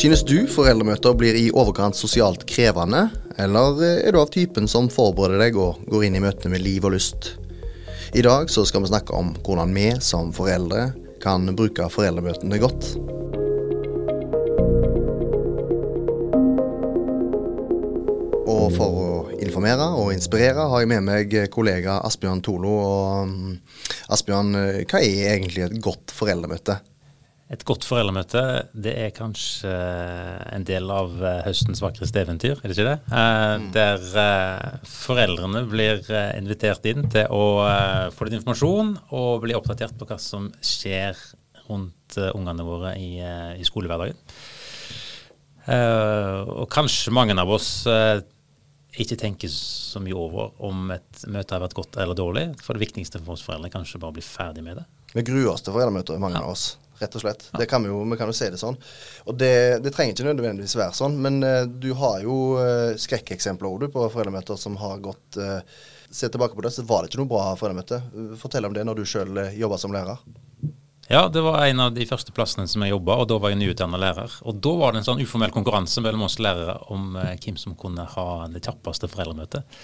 Synes du foreldremøter blir i overkant sosialt krevende, eller er du av typen som forbereder deg og går inn i møtene med liv og lyst? I dag så skal vi snakke om hvordan vi som foreldre kan bruke foreldremøtene godt. Og for å informere og inspirere har jeg med meg kollega Asbjørn Tolo. Og mm, Asbjørn, hva er egentlig et godt foreldremøte? Et godt foreldremøte det er kanskje en del av eh, høstens vakreste eventyr, er det ikke det? Eh, mm. Der eh, foreldrene blir invitert inn til å få litt informasjon og bli oppdatert på hva som skjer rundt ungene våre i, i skolehverdagen. Og kanskje mange av oss ikke tenker så mye over om et møte har vært godt eller dårlig. For det viktigste for oss foreldre er kanskje bare å bli ferdig med det. Vi gruer oss til foreldremøter, mange ja. av oss rett og slett. Ja. Det kan vi, jo, vi kan jo se det sånn. Og det, det trenger ikke nødvendigvis være sånn, men uh, du har jo uh, skrekkeksempler på foreldremøter som har gått uh, Se tilbake på det, så var det ikke noe bra foreldremøte. Fortell om det når du sjøl jobba som lærer. Ja, det var en av de første plassene som jeg jobba, og da var jeg nyutdanna lærer. Og da var det en sånn uformell konkurranse mellom oss lærere om hvem som kunne ha det kjappeste foreldremøtet.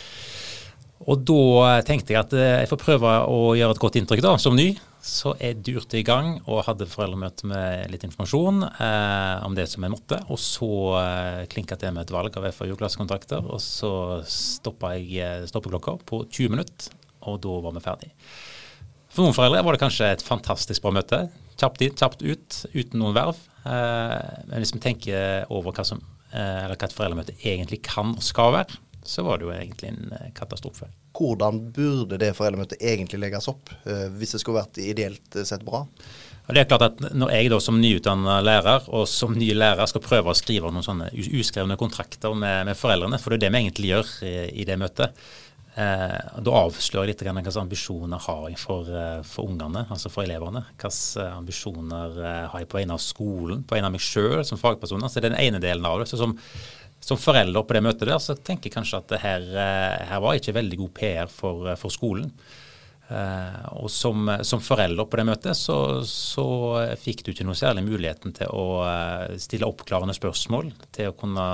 Og da tenkte jeg at jeg får prøve å gjøre et godt inntrykk da, som ny. Så jeg durte i gang og hadde foreldremøte med litt informasjon eh, om det som jeg måtte. Og så eh, klinka til med et valg av FAU-klassekontrakter, og så stoppa jeg eh, stoppeklokka på 20 minutter, og da var vi ferdig. For noen foreldre var det kanskje et fantastisk bra møte. Kjapt inn, kjapt ut, uten noen verv. Eh, men hvis vi tenker over hva, som, eh, hva et foreldremøte egentlig kan og skal være, så var det jo egentlig en eh, katastrofe. Hvordan burde det foreldremøtet egentlig legges opp, eh, hvis det skulle vært ideelt sett bra? Og det er klart at Når jeg da som nyutdannet lærer og som ny lærer skal prøve å skrive noen sånne uskrevne kontrakter med, med foreldrene, for det er det vi egentlig gjør i, i det møtet, eh, da avslører jeg litt hvilke ambisjoner har jeg for, eh, for ungene, altså for elevene. Hvilke ambisjoner har jeg på vegne av skolen, på vegne av meg sjøl som fagperson. Så det er den ene delen av det. Så som som forelder på det møtet der, så tenker jeg kanskje at det her, eh, her var ikke veldig god PR for, eh, for skolen. Uh, og som, som, forelder på det møtet, så, så, fikk du ikke noe særlig muligheten til å stille oppklarende spørsmål, til å kunne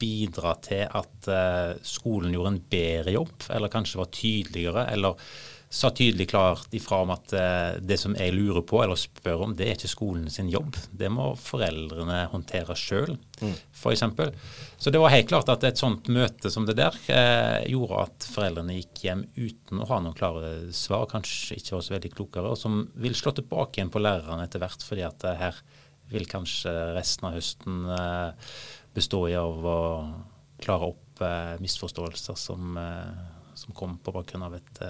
bidra til at uh, skolen gjorde en bedre jobb, eller kanskje var tydeligere, eller sa tydelig klart ifra om at uh, det som jeg lurer på eller spør om, det er ikke skolen sin jobb. Det må foreldrene håndtere sjøl, mm. f.eks. Så det var helt klart at et sånt møte som det der eh, gjorde at foreldrene gikk hjem uten å ha noen klare svar, kanskje ikke var så veldig klokere, og som vil slå tilbake igjen på lærerne etter hvert, fordi at uh, her vil kanskje resten av høsten bestå i av å klare opp misforståelser som, som kom på bakgrunn av et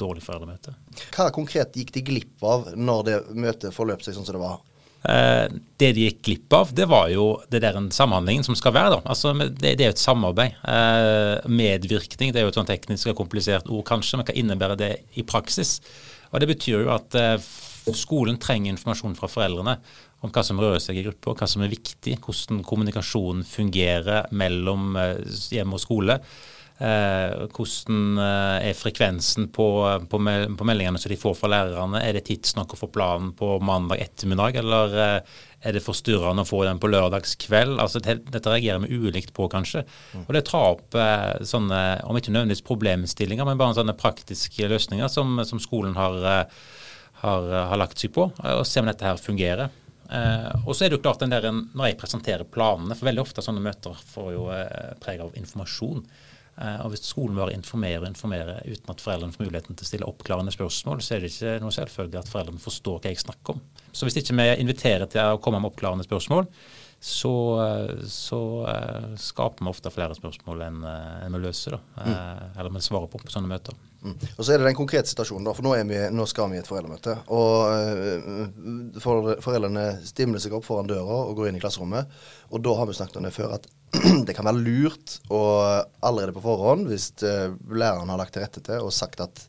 dårlig foreldremøte. Hva konkret gikk de glipp av når det møtet forløp seg sånn som det var? Eh, det de gikk glipp av, det var jo det der en samhandlingen som skal være. da. Altså, det, det er jo et samarbeid. Eh, medvirkning det er jo et sånn teknisk og komplisert ord, kanskje, men hva innebærer det i praksis? Og Det betyr jo at eh, skolen trenger informasjon fra foreldrene om hva som rører seg i gruppa, hva som er viktig, hvordan kommunikasjonen fungerer mellom eh, hjem og skole. Eh, hvordan eh, er frekvensen på, på, på, meldingene som de får fra lærerne? Er det tidsnok å få planen på mandag ettermiddag, eller eh, er det forstyrrende å få den på lørdagskveld? Altså, det, dette reagerer vi ulikt på, kanskje. Mm. Og Det tar opp eh, sånne, om ikke nødvendigvis problemstillinger, men bare sånne praktiske løsninger som, som skolen har, eh, har, har, lagt seg på, og se om dette her fungerer. Eh, og så er det jo klart den der, Når jeg presenterer planene, for veldig ofte sånne møter får jo eh, preg av informasjon. Eh, og Hvis skolen bare informerer og informerer uten at foreldrene får muligheten til å stille oppklarende spørsmål, så er det ikke noe selvfølgelig at foreldrene forstår hva jeg snakker om. Så hvis ikke vi inviterer til å komme med oppklarende spørsmål, så, så uh, skaper vi ofte flere spørsmål enn, enn vi løser. Da. Mm. Eller vi svarer på på sånne møter. Mm. Og Så er det den konkrete situasjonen, da, for nå, vi, nå skal vi i et foreldremøte. og for, Foreldrene stimler seg opp foran døra og går inn i klasserommet. og Da har vi snakket om det før at det kan være lurt å allerede på forhånd, hvis uh, læreren har lagt til rette til og sagt at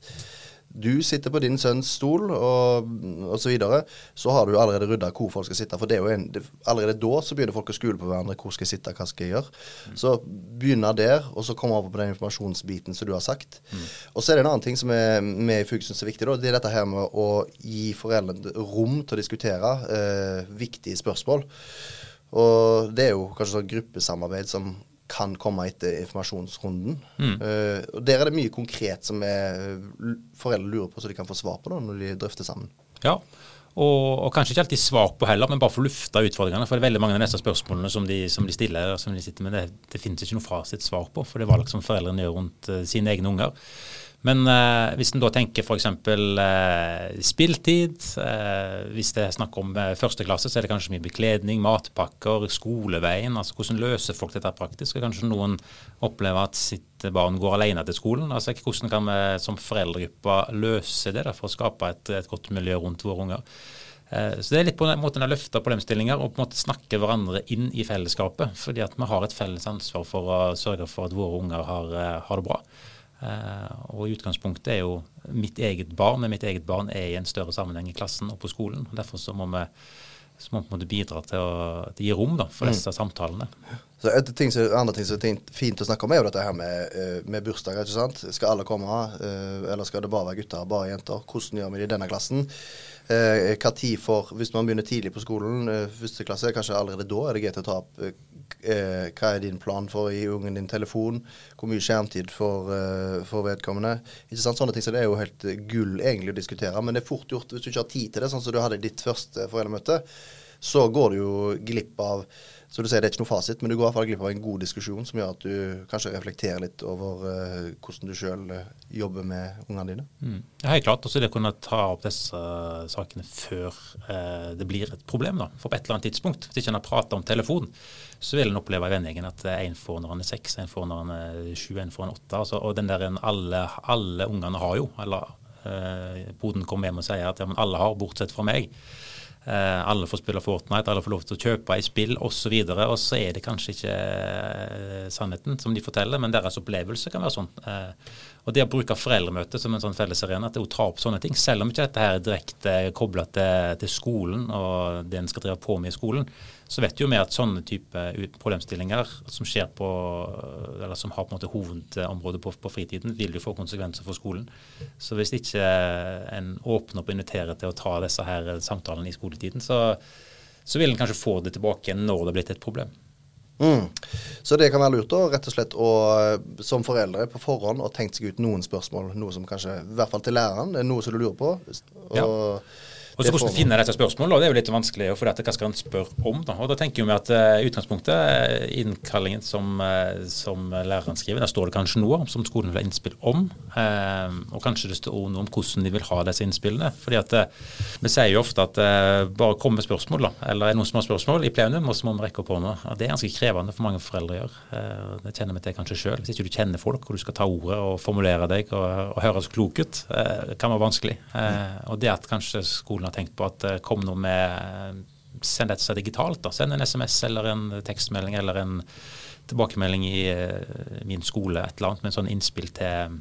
du sitter på din sønns stol og osv., så, videre, så har du allerede rydda hvor folk skal sitte. For det er jo en, det, allerede da så begynner folk å skule på hverandre. Hvor skal jeg sitte, hva skal jeg gjøre? Mm. Så begynner der, og så komme over på den informasjonsbiten som du har sagt. Mm. Og så er det en annen ting som er med i FUG syns er viktig. Da, det er dette her med å gi foreldrene rom til å diskutere eh, viktige spørsmål. Og det er jo kanskje sånn gruppesamarbeid som kan komme etter informasjonsrunden. Mm. Uh, og Der er det mye konkret som er, foreldre lurer på, så de kan få svar på da, når de drøfter sammen. Ja, og, og, kanskje ikke alltid svar på heller, men bare få lufta utfordringene. For det er veldig mange av disse spørsmålene som de, som de stiller, som de sitter med, det, det finnes ikke noe fasitsvar på. For det er valg som foreldrene gjør rundt uh, sine egne unger. Men eh, hvis en da tenker f.eks. Eh, spilltid, eh, hvis det er snakk om eh, første klasse, så er det kanskje mye bekledning, matpakker, skoleveien. altså Hvordan løser folk dette praktisk? Og kanskje noen opplever at sitt barn går alene til skolen. altså Hvordan kan vi som foreldregruppe løse det da, for å skape et, et godt miljø rundt våre unger? Eh, så det er litt på en måte å løfte problemstillinger og på en måte snakke hverandre inn i fellesskapet. Fordi at vi har et felles ansvar for å sørge for at våre unger har, eh, har det bra. Uh, og utgangspunktet er jo mitt eget barn, men mitt eget barn er i en større sammenheng i klassen og på skolen. og Derfor så må vi, så må vi bidra til å, til å gi rom da, for mm. disse mm. samtalene. Så et ting Andre ting som er fint å snakke om, er jo dette her med, eh, med bursdager. ikke sant? Skal alle komme, uh, eller skal det bare være gutter, og bare jenter? Hvordan gjør vi det i denne klassen? Uh, hva tid for, Hvis man begynner tidlig på skolen, første klasse, kanskje allerede da er det greit å ta opp eh, hva er din plan for å gi ungen din telefon? Hvor mye skjermtid for, eh, for vedkommende? Ikke sant? Sånne ting så Det er jo helt gull egentlig å diskutere. Men det er fort gjort hvis du ikke har tid til det, sånn som du hadde i ditt første foreldremøte. Så går du jo glipp av så du sier det er ikke noe fasit, men du går i hvert fall glipp av en god diskusjon som gjør at du kanskje reflekterer litt over uh, hvordan du sjøl uh, jobber med ungene dine. Mm. Ja, helt klart. Og så det å kunne ta opp disse uh, sakene før det blir et problem. da. For på et eller annet tidspunkt, hvis ikke en har prata om telefon, så vil en oppleve i vennegjengen at én får når han er seks, én får når han er sju, én får han åtte. Altså, og den der alle, alle ungene har jo, eller Boden kommer hjem og sier at ja, men alle har, bortsett fra meg. Eh, alle får spille Fortnite, alle får lov til å kjøpe i spill osv. Og, så og så er det kanskje ikke eh, sannheten som de forteller, men deres opplevelse kan være sånn. Eh, og det å bruke foreldremøtet som en sånn fellesarena til å ta opp sånne ting, selv om ikke dette her er direkte kobla til, til, skolen og det en skal drive på med i skolen, så vet jo vi at sånne type problemstillinger som skjer på, eller som har på en måte hovedområdet på, på fritiden, vil jo få konsekvenser for skolen. Så hvis ikke en åpner opp og inviterer til å ta disse her samtalene i skoletiden, så, så vil en kanskje få det tilbake når det har blitt et problem. Mm. Så det kan være lurt å rett og slett å, som foreldre på forhånd og tenkt seg ut noen spørsmål. Noe som kanskje, i hvert fall til læreren, det er noe som du lurer på. Og ja. Og så Hvordan finne dette spørsmålet, det er jo litt vanskelig. for dette, Hva skal en spørre om? da? Og da tenker vi at uh, utgangspunktet, eh, innkallingen som, uh, som, læreren skriver, der står det kanskje noe som skolen vil ha innspill om. Uh, og kanskje det står noe om hvordan de vil ha disse innspillene. fordi at Vi sier jo ofte at bare kom med spørsmål, da, eller er noen som har spørsmål i plenum, og så må vi rekke opp hånda. Det er ganske krevende for mange foreldre å gjøre. det kjenner vi til kanskje sjøl. Hvis ikke du kjenner folk, og du skal ta ordet og formulere deg og, og høres klok ut, kan være vanskelig. og det at kanskje skolen har tenkt på at det kom noe med Send dette seg digitalt. da, Send en SMS eller en tekstmelding eller en tilbakemelding i uh, min skole, et eller annet med en sånn innspill til,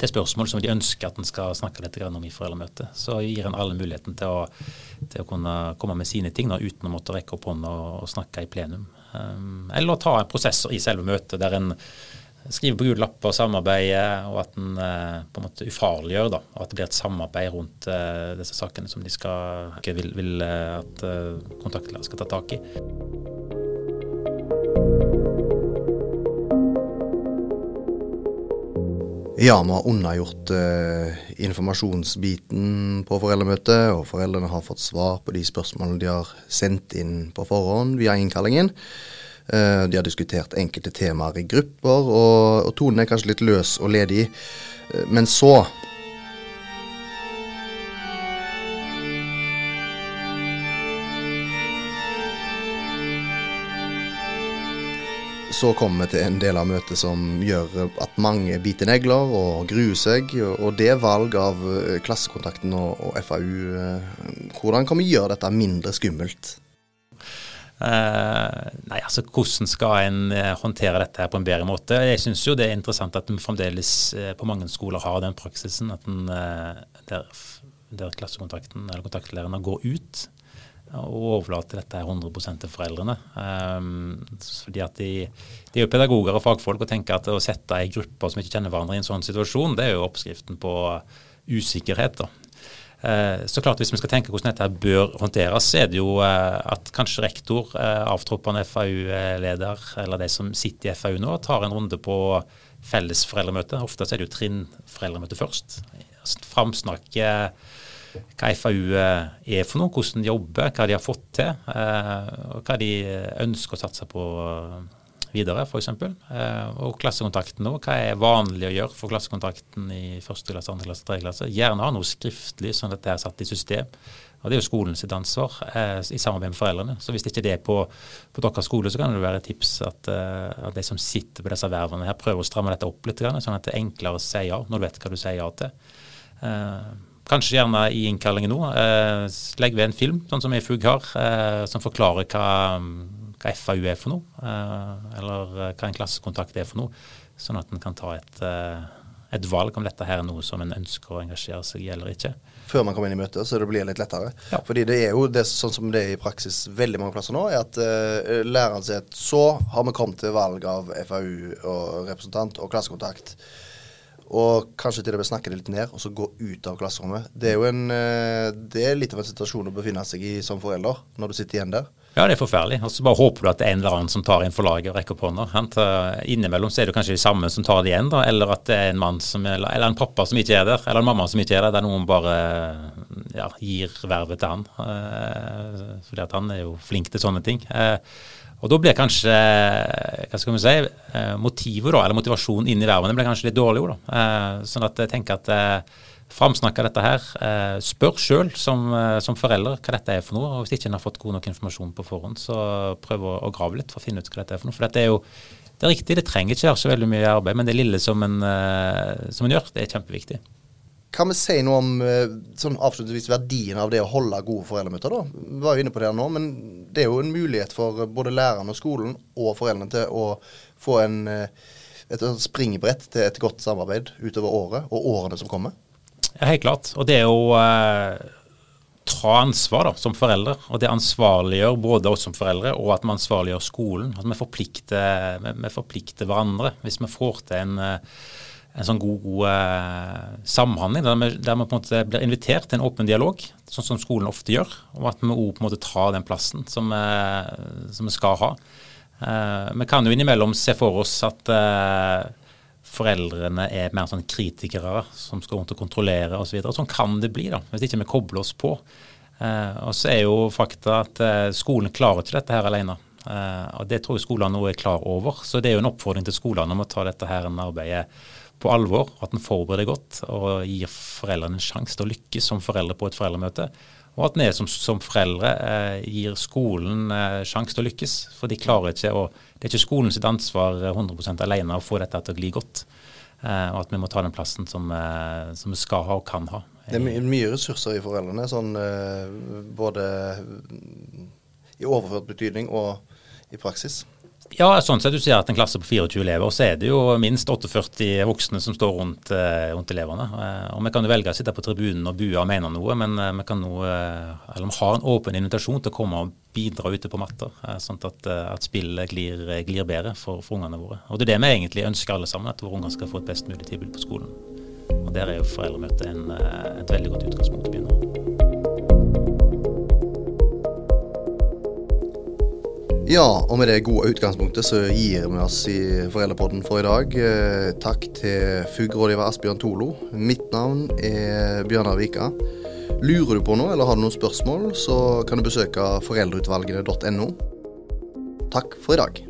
til spørsmål som de ønsker at en skal snakke litt om i foreldremøtet. Så gir en alle muligheten til å, til å, kunne komme med sine ting da, uten å måtte rekke opp hånda og, og, snakke i plenum. Um, eller ta en prosess i selve møtet der en skrive på gule lapper, samarbeide, og at en eh, på en måte ufarliggjør. da, og At det blir et samarbeid rundt eh, disse sakene som de skal, vil, vil eh, at kontaktlærere kontaktlærer skal ta tak i. Ja, vi har unnagjort eh, informasjonsbiten på foreldremøtet, og foreldrene har fått svar på de spørsmålene de har sendt inn på forhånd via innkallingen. Eh, de har diskutert enkelte temaer i grupper, og, og tonen er kanskje litt løs og ledig. Eh, men så Så kommer vi til en del av møtet som gjør at mange biter negler og gruer seg. Og det valg av Klassekontakten Klassekontakten og, FAU, hvordan kan vi gjøre dette mindre skummelt? Uh, nei, altså Hvordan skal en uh, håndtere dette her på en bedre måte? Jeg syns det er interessant at en fremdeles uh, på mange skoler har den praksisen at en, der, der, klassekontakten eller kontaktlærerne går ut og overlater dette her 100 til foreldrene. Um, fordi at de, de, er jo pedagoger og fagfolk og tenker at å sette ei gruppe som ikke kjenner hverandre i en sånn situasjon, det er jo oppskriften på usikkerhet. da. Eh, så klart Hvis vi skal tenke hvordan dette bør håndteres, så er det jo eh, at kanskje rektor, eh, avtroppende FAU-leder eller de som sitter i FAU nå, tar en runde på felles foreldremøte. Ofte så er det jo trinnforeldremøte først. Framsnakke hva FAU er for noe, hvordan de jobber, hva de har fått til, og hva de ønsker å satse på videre, f.eks. Eh, og klassekontakten nå. Hva er vanlig å gjøre for klassekontakten i første klasse, andre klasse, tredje klasse? Gjerne ha noe skriftlig, sånn at det er satt i system. Og Det er jo skolen sitt ansvar eh, i samarbeid med foreldrene. Så Hvis ikke det er på, på deres skole, så kan det være et tips at, eh, at de som sitter på disse vervene her, prøver å stramme dette opp litt, sånn at det er enklere å si ja når du vet hva du sier ja til. Eh, kanskje gjerne i innkallingen nå. Eh, legg ved en film, sånn som i FUG har, eh, som forklarer hva hva FAU er for noe, eh, eller eh, hva en klassekontakt er for noe. Sånn at en kan ta et, eh, et, valg om dette her er noe som en ønsker å engasjere seg i eller ikke. Før man kommer inn i møtet, så det blir litt lettere. Ja. Fordi det er jo det, sånn som det er i praksis veldig mange plasser nå, er at uh, læreren sier at så har vi kommet til valg av FAU og representant og klassekontakt. Og kanskje til og med snakke det litt ned, og så gå ut av klasserommet. Det er jo en, det er litt av en situasjon å befinne seg i som forelder, når du sitter igjen der. Ja, det er forferdelig. Og så bare håper du at det er en eller annen som tar inn for laget og rekker opp hånda. Innimellom så er det kanskje de samme som tar det igjen, da. Eller at det er en mann som er, eller en pappa som ikke er der. Eller en mamma som ikke er der. Der noen bare ja, gir vervet til han. Eh, fordi at han er jo flink til sånne ting. Eh, og da blir kanskje hva skal vi si, eh, motivet da, eller motivasjonen inn i vervene blir kanskje litt dårlig. Da. Sånn at jeg tenker at framsnakke dette her. Eh, spør sjøl som, eh, som, forelder hva dette er for noe. og Hvis ikke en har fått god nok informasjon på forhånd, så prøv å, å, grave litt for å finne ut hva dette er for noe. For dette er jo det er riktig, det trenger ikke være så veldig mye arbeid, men det lille som en, eh, som en gjør, det er kjempeviktig. Kan vi si noe om sånn avslutningsvis verdien av det å holde gode foreldremøter? da? Vi var jo inne på det nå, men det er jo en mulighet for både læreren og skolen og foreldrene til å få en, et springbrett til et godt samarbeid utover året og årene som kommer? Ja, helt klart. Og det er å eh, ta ansvar da, som foreldre. Og det ansvarliggjør både oss som foreldre og at vi ansvarliggjør skolen. At vi forplikter, vi, vi forplikter hverandre. Hvis vi får til en, eh, en sånn god, god eh, samhandling, der vi, på en måte blir invitert til en åpen dialog, sånn som skolen ofte gjør, og at vi òg på en måte tar den plassen som, eh, som vi skal ha. Eh, vi kan jo innimellom se for oss at eh, foreldrene er mer sånn kritikere som skal rundt og kontrollere osv. Så sånn kan det bli da, hvis ikke vi kobler oss på. Eh, og så er jo fakta at eh, skolen klarer ikke dette her alene. Eh, og Det tror jeg skolene nå er klar over. Så det er jo en oppfordring til skolene om å ta dette her arbeidet på alvor. At en forbereder godt og gir foreldrene en sjanse til å lykkes som foreldre på et foreldremøte. Og at vi som, som foreldre eh, gir skolen eh, sjanse til å lykkes. For de klarer ikke å Det er ikke skolen sitt ansvar 100 eh, alene å få dette til å gli godt. Eh, og at vi må ta den plassen som, eh, som, vi skal ha og kan ha. Det er my mye ressurser i foreldrene, sånn eh, både i overført betydning og i praksis. Ja, sånn sett du sier at en klasse på 24 elever, så er det jo minst 48 voksne som står rundt, eh, rundt elevene. Eh, og Vi kan jo velge å sitte på tribunen og bue og mene noe, men eh, vi kan nå, eller vi har en åpen invitasjon til å komme og bidra ute på matter, sånn at, at spillet glir, glir bedre for, for, ungene våre. Og Det er det vi egentlig ønsker alle sammen, at våre unger skal få et best mulig tilbud på skolen. Og Der er jo foreldremøtet et veldig godt utgangspunkt å begynne. Ja, og med det gode utgangspunktet så gir vi oss i Foreldrepodden for i dag. Eh, takk til FUG-rådgiver Asbjørn Tolo. Mitt navn er Bjørnar Vika. Lurer du på noe eller har du noen spørsmål, så kan du besøke foreldreutvalgene.no. Takk for i dag.